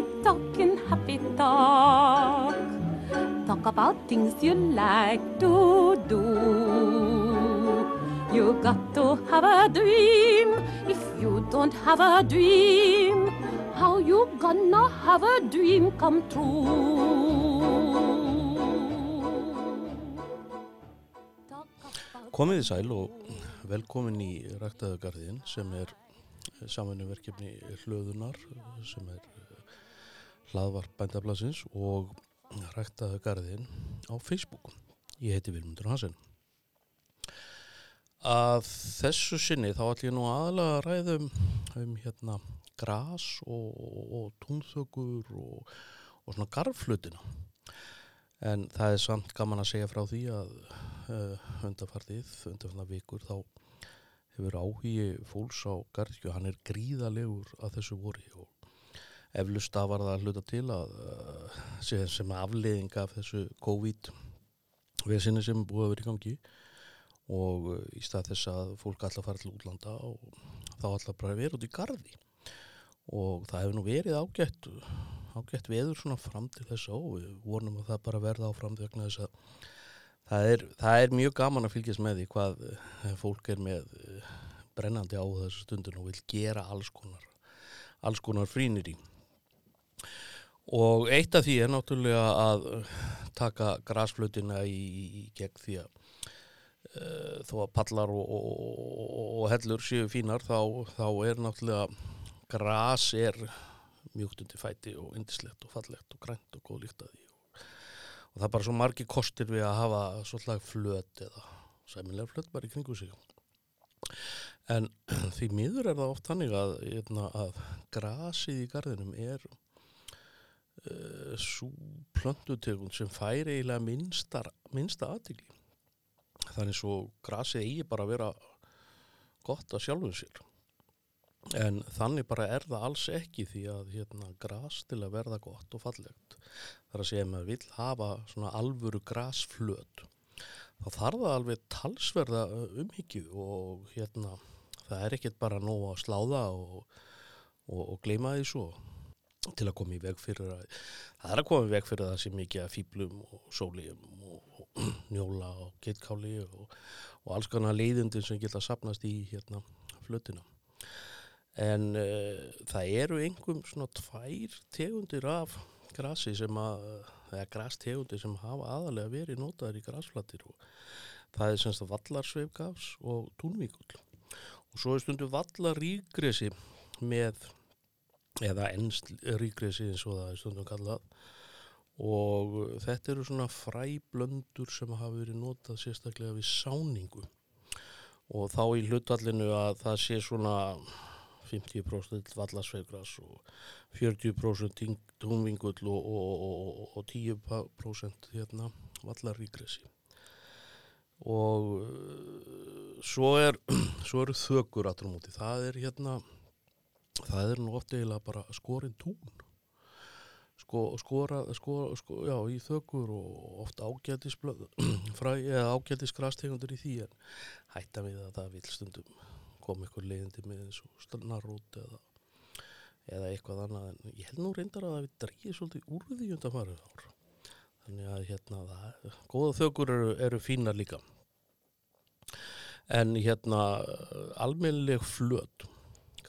happy talking, happy talk. Talk about things you like to do. You got to have a dream. If you don't have a dream, how you gonna have a dream come true? Komið í sæl og velkomin í Ræktaðugarðin sem er samanverkefni hlöðunar sem er hlaðvarp bændablasins og Ræktaðugarðin á Facebook. Ég heiti Vilmundur Hansen. Að þessu sinni þá ætlum ég nú aðalega að ræða um, hérna gras og, og, túnþökur og, og svona garflutina. En það er samt gaman að segja frá því að uh, undarfartið, undarfartið vikur þá hefur áhugi fólks á garðkju, hann er gríðalegur að þessu voru og eflust að var það að hluta til að uh, sem afleiðing af þessu COVID veðsynni sem búið að vera í gangi og uh, í stað þess að fólk alltaf fara til útlanda og þá alltaf bara vera út í garði. Og það hefur nú verið ágætt ágætt veður svona fram til þess og við vonum að það bara verða áfram vegna þess að það er, það er mjög gaman að fylgjast með því hvað eh, fólk er með brennandi á þessu stundin og vil gera alls konar alls konar frínir í og eitt af því er náttúrulega að taka grasflutina í, í gegn því að uh, þó að pallar og, og, og hellur séu fínar þá, þá er náttúrulega gras er mjúkt undir fæti og indislegt og fallegt og grænt og góð líkt að því. Og, og það er bara svo margi kostir við að hafa svolítið flöt eða sæmilega flöt bara í kringu sig. En því miður er það oft þannig að, hérna, að grasið í gardinum er uh, svo plöndutegund sem fær eiginlega minsta, minsta aðtigli þannig svo grasið eigi bara að vera gott að sjálfum sér En þannig bara er það alls ekki því að hérna gras til að verða gott og fallegt. Það er að segja að maður vil hafa svona alvöru grasflöt. Þá þarf það alveg talsverða umhyggju og hérna það er ekkert bara nóg að sláða og, og, og gleima því svo til að koma í veg fyrir að það er að koma í veg fyrir það sem mikið að fýblum og sólium og, og njóla og getkáli og alls konar leiðundin sem geta sapnast í hérna flötina en uh, það eru einhverjum svona tvær tegundir af grasi sem að, eða grastegundir sem hafa aðalega verið notaður í grasflatir og það er semst að vallarsveifgafs og túnvíkull og svo er stundu vallarígresi með eða ennst rígresi eins og það er stundum kallað. Og þetta eru svona fræblöndur sem hafa verið notað sérstaklega við sáningu. Og þá í hlutallinu að það sé svona 50% vallarsveigras og 40% túnvingull og, og, og, og 10% hérna, vallarígresi og svo, er, svo eru þökur aftur á móti, það er hérna það er nú oft eiginlega bara skorinn tún. Sko, skora, skora, sko, já, í þökur og oft ágætis fræ, eða ágætis grastegundur í því en hætta við að það vil stundum kom eitthvað leiðindi með eins og stannarút eða, eða eitthvað annað en ég held nú reyndar að það við drýja svolítið úr því undan farið ár. Þannig að hérna það, góða þökur eru, eru fína líka. En hérna almeinleg flöt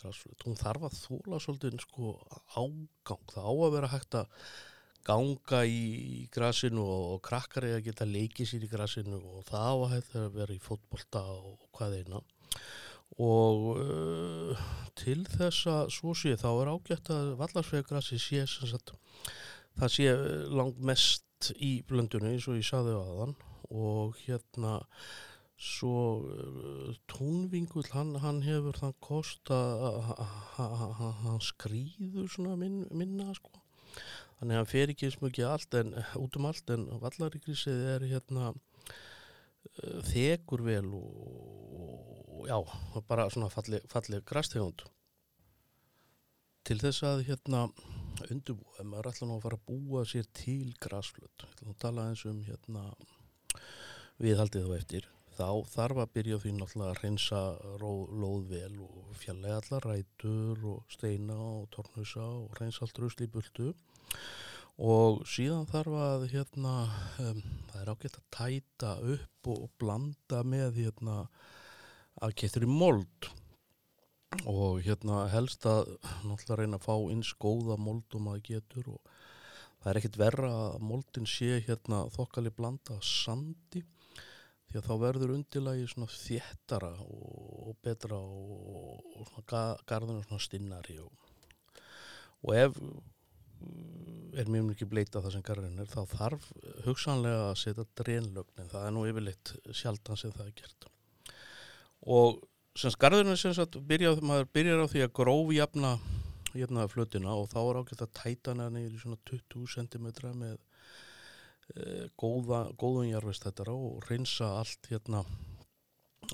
grasflöt, hún þarf að þóla svolítið sko ágang, það á að vera hægt að ganga í grasinu og, krakkar er að geta leikið sér í grasinu og það á að hægt að vera í fótbolta og hvað eina. Og uh, til þess að svo sé þá er ágætt að vallarsvegrassi sé sagt, það sé langt mest í blöndunni eins og ég saði aðan og hérna svo uh, tónvingull hann, hann hefur þann kost að hann skrýður svona min, minna sko. Þannig að hann fer ekki mjög allt en út um allt en vallaríkrisið er hérna uh, þegur vel og já, bara svona fallið falli grastegund. Til þess að hérna undurbúa, maður ætla nú að fara að búa sér til grasflöt, ég ætla nú að tala eins um hérna viðhaldið þá eftir þá þarf að byrja því náttúrulega að reynsa lóð vel og fjallega allar rætur og steina og tornusa og reynsa allt rusli í bultu. Og síðan þarf að hérna, um, það er ágætt að tæta upp og blanda með hérna að getur í mold. Og hérna helst að náttúrulega reyna að fá eins góða moldum að getur og það er ekkit verra að moldin sé hérna þokkali blanda sandi því að þá verður undilagi svona þéttara og betra og, og svona garðinu svona stinnari og, og ef er mjög mikið bleita það sem garðin er þá þarf hugsanlega að setja drenlögn en það er nú yfirleitt sjaldan sem það er gert. Og sem skarðurinn sem sagt byrjað, maður byrjar á því að grófi jafna hérna flutina og þá er ágætt að tæta hana neyri svona 20 cm með e, góða, góðun jarfistættara og reynsa allt hérna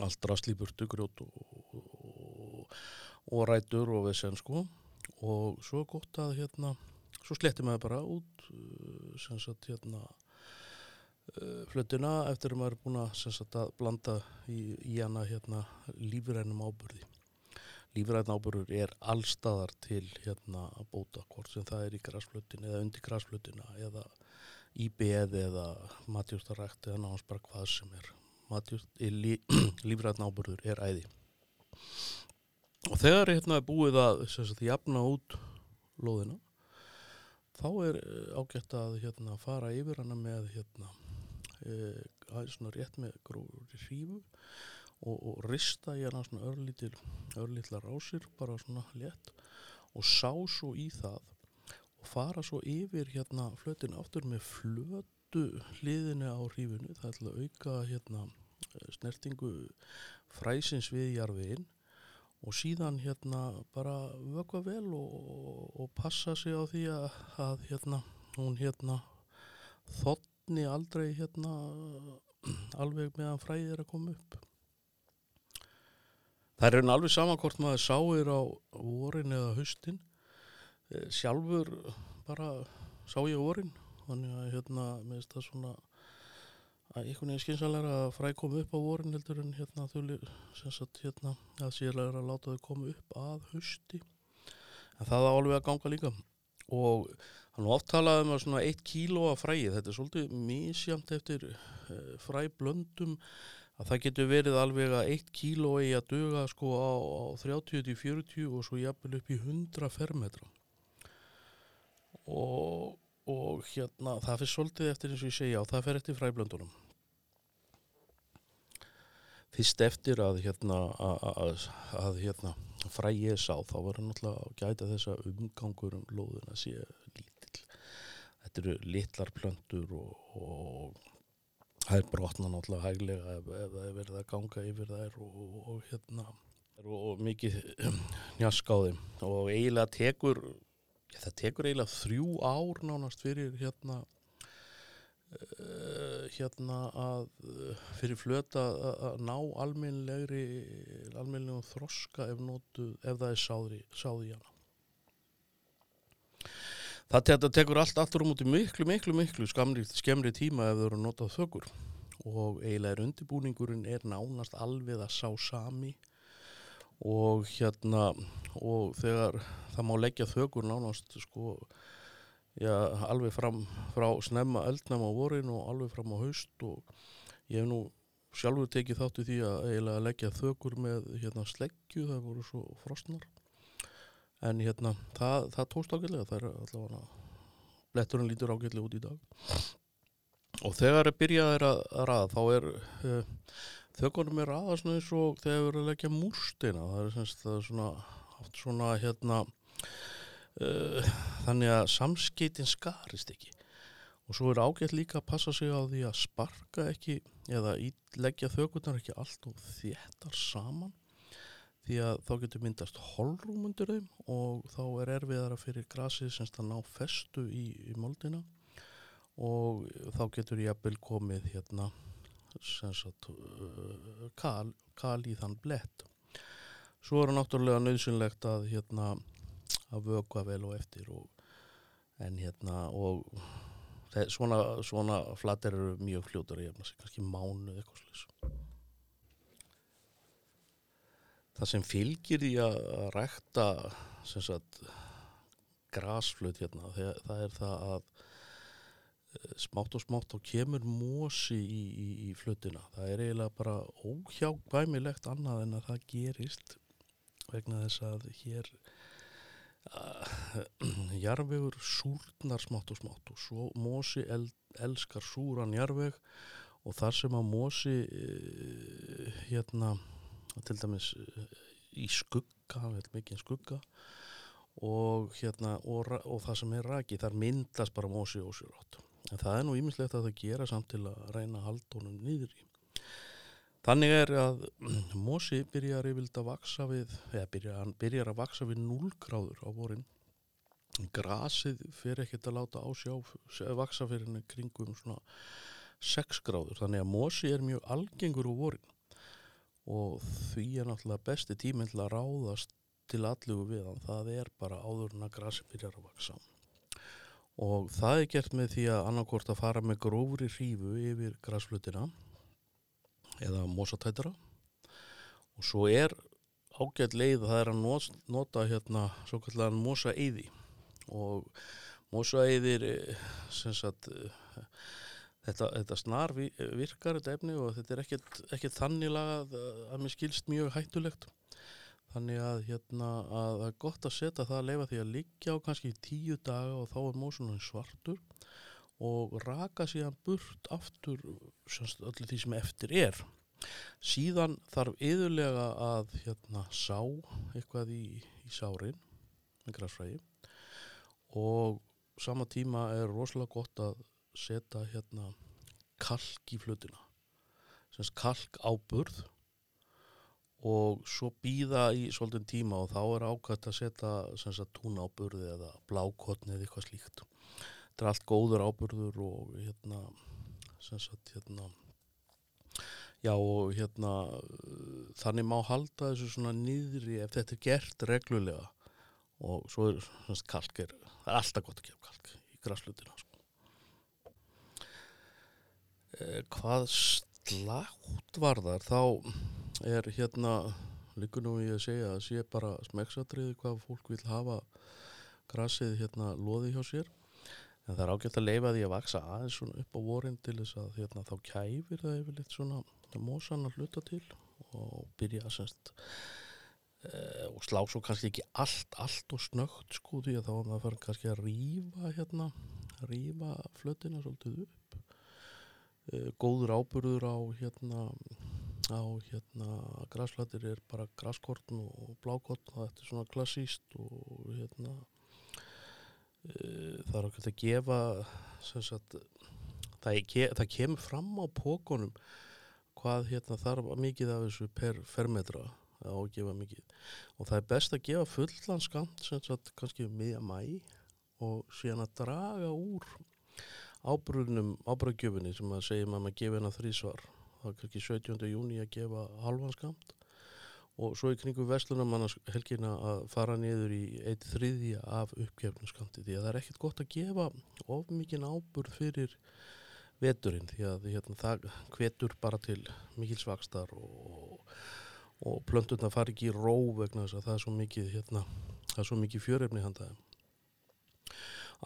allt rastlýburtu, grjót og, og, og rætur og vesen sko og svo gott að hérna svo sletti maður bara út eh, sem sagt hérna Eh, flutuna eftir að maður er búin að, sagt, að blanda í, í hana hérna, lífrænum ábyrði. Lífræn ábyrður er allstaðar til hérna, bóta hvort sem það er í græsflutin eða undir græsflutina eða í beð eða matjústarækt eða náttúrulega bara hvað sem er. Matjúst, lí, lífræn ábyrður er æði. Og þegar hérna, er búið að sagt, jafna út lóðina þá er eh, ágætt að hérna, fara yfir hana með hérna aðeins svona rétt með gróður hrífu og, og rista ég hana svona örlítil örlítla rásir, bara svona létt og sá svo í það fara svo yfir hérna flötin aftur með flötu hliðinu á hrífunu, það til að auka hérna snertingu fræsins við jarfiðinn og síðan hérna bara vöka vel og, og passa sig á því að, að hérna hún hérna þott vatni aldrei hérna alveg meðan fræðið er að koma upp. Það er alveg samankort maður sáir á vorin eða höstin. Eh, sjálfur bara sá ég vorin, þannig að hérna með þetta svona að einhvern veginn skynsalega að fræð koma upp á vorin heldur en hérna þau sem sagt hérna að sérlega er að láta þau koma upp að hösti. En það alveg að ganga líka og Þannig oft talaðum að svona 1 kíló af fræði, þetta er svolítið mísjamt eftir uh, fræblöndum að það getur verið alveg að 1 kíló eigi að döga sko á, á 30-40 og svo jafnvel upp í 100 fermetra og, og hérna það fyrir svolítið eftir eins og ég segja og það fyrir eftir fræblöndunum. Fyrst eftir að hérna að, að, að hérna fræið sá þá var hann náttúrulega að gæta þessa umgangur um lóðuna síðan þetta eru litlar plöndur og, og það er brotna náttúrulega hæglega ef, ef það er verið að ganga yfir þær og, og hérna og mikið njask á þeim og eiginlega tekur það tekur eiginlega þrjú ár nánast fyrir hérna uh, hérna að fyrir flöta að ná alminlegri alminlegum þroska ef, notu, ef það er sáði, sáði hana. Það tekur allt aftur um út í miklu, miklu, miklu skamri, skemri tíma ef þau eru notað þökur og eiginlega er undirbúningurinn er nánast alveg að sá sami og hérna og þegar það má leggja þökur nánast sko já, alveg fram frá snemma eldnæma vorin og alveg fram á haust og ég hef nú sjálfur tekið þáttu því að eiginlega leggja þökur með hérna sleggju, það voru svo frostnar en hérna það, það tókst ágætlega það er allavega bletturinn lítur ágætlega út í dag. Og þegar er byrjaðir að, að raða þá er uh, þökkunum er raða svona eins og þegar við erum að leggja múrstina það er, semst, það er svona, svona hérna uh, þannig að samskeitin skarist ekki. Og svo er ágætt líka að passa sig á því að sparka ekki eða leggja þökkunar ekki allt og þéttar saman því að þá getur myndast holrúm undir þeim og þá er erfiðara fyrir grasið semst að ná festu í, í moldina og þá getur jafnvel komið hérna sagt, eh, kal, kal í þann blett. Svo eru náttúrulega nöðsynlegt að hérna að vöka vel og eftir og, en hérna og þeir, svona, svona flatter eru mjög fljóður í efna sig, kannski mánu eitthvað slús Það sem fylgir í að rækta sagt, grasflut hérna, það er það að smátt og smátt þá kemur mosi í, í, í flutina það er eiginlega bara óhjákvæmilegt annað en að það gerist vegna þess að hér uh, jarvegur súrnar smátt og smátt og svo mosi el, elskar súran jarveg og þar sem að mosi uh, hérna til dæmis uh, í skugga, mikið skugga og hérna og, og það sem er raki, þar myndast bara mosi og sér átt. En það er nú ímislegt að það gera samt til að reyna honum niður í. Þannig er að mosi byrjar yfirlega að vaksa við, eða byrjar, hann byrjar að vaksa við 0 gráður á vorin. Grasið fyrir ekkert að láta á sjá, vaksa fyrir henni kringum svona 6 gráður. Þannig að mosi er mjög algengur úr vorin og því er náttúrulega besti tíminn til að ráðast til allugu við hann. Það er bara áður en að grasið byrjar að vaksa. Og það er gert með því að annarkort að fara með grófri hrífu yfir grasflutina eða mosatætara. Og svo er ágætt leið það er að not- nota hérna svo kallan mosaeyði. Og mosaeyðir eh, sem sagt þetta, þetta snar vi- virkar þetta efni og þetta er ekkert, ekkert þannig lagað að mér skilst mjög hættulegt þannig að hérna að það er gott að setja það að leifa því að liggja á kannski tíu daga og þá er mósunum svartur og raka síðan burt aftur öllu því sem eftir er. Síðan þarf yðurlega að hérna sá eitthvað í, í sárin með græsfræði og sama tíma er rosalega gott að setja hérna kalk í flutina. Semst kalk áburð og svo býða í svolítinn tíma og þá er ákvæmt að setja tún áburði eða blákotni eða eitthvað slíkt þetta er allt góður áburður og hérna sagt hérna já og hérna þannig má halda þessu svona niðri ef þetta er gert reglulega og svo er sagt kalk er, það er alltaf gott að gefa kalk í græslutina sko. eh, hvað slátt varðar þá er hérna líkur nú ég að segja að sé bara smeksatriði hvað fólk vil hafa grasið hérna loði hjá sér. En það er ágætt að leifa því að vaksa aðeins svona upp á vorin til þess að hérna, þá kæfir það yfirleitt svona mósan að hluta til og byrja að semst e, og slá svo kannski ekki allt, allt og snögt sko því að þá er maður farin kannski að rífa hérna, rífa flötina svolítið upp. E, góður áburður á hérna á hérna grasflættir er bara graskorn og blákorn það er svona klassíst og hérna e, það er okkur að gefa sagt það, ke, það kemur fram á pókonum hvað hérna þarf mikið af þessu per fermetra að gefa mikið. Og það er best að gefa fullan skamt sem sagt kannski um miðja mæ og síðan að draga úr ábrunum ábragjöfunni sem að segja maður að gefa hennar þrísvar það er kannski 17. júni að gefa halvan skamt og svo í kringum vestlunum helgina að fara niður í eitt þriðja af uppgefnum skamti því að það er ekkert gott að gefa of mikinn áburð fyrir veturinn því að hérna, það hvetur bara til mikilsvakstar og, og plönturna fari ekki í ró vegna þess að það er svo mikið hérna, mikið fjörefni handaði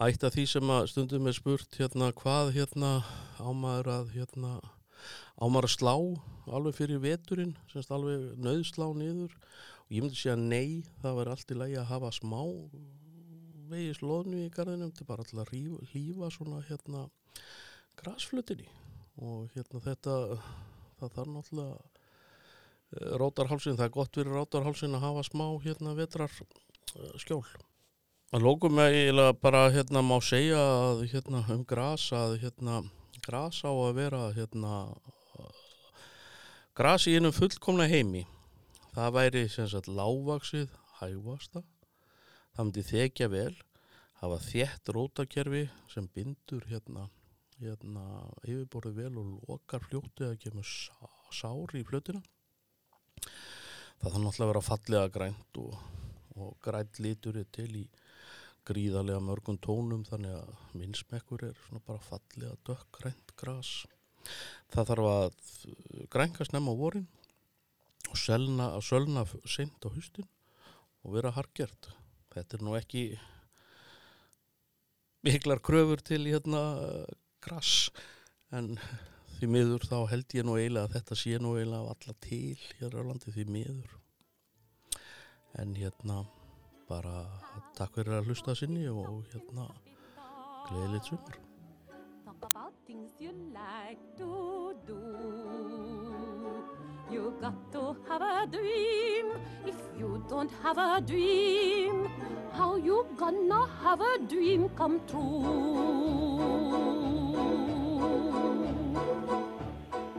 Ætt að því sem að stundum er spurt hérna hvað hérna ámaður að hérna ámaður að slá alveg fyrir veturinn semst alveg nöðslá niður. Og ég myndi segja nei það verður allt í lagi að hafa smá vegis loðnu í garðinum til bara alltaf að hlífa svona hérna grasflutinni og hérna þetta það þarf náttúrulega eh, rótarhálsin, það er gott fyrir rótarhálsin að hafa smá hérna vetrar skjól að lókum eiginlega bara hérna má segja að hérna um gras að hérna gras á að vera hérna gras í einum fullkomna heimi. Það væri sem sagt lágvaksið hægvasta það myndi þekja vel hafa þétt rótakerfi sem bindur hérna hérna yfirborðið vel og lokar fljótið að kemur sá, sár í fljótina það þannig að vera fallega grænt og, og grænt litur er til í gríðarlega mörgum tónum þannig að minnsmekkur er svona bara fallega dökkgrænt gras. Það þarf að grænka snemma á vorin og selna, sölna seint á haustin og vera harkjart þetta er nú ekki miklar kröfur til hérna grass en því miður þá held ég nú eiginlega að þetta sé nú eiginlega af alla til hér á landi því miður. En hérna bara takk fyrir að hlusta sinni og hérna gleðilegt sumar Talk about things you like to do. You got to have a dream. If you don't have a dream, how you gonna have a dream come true?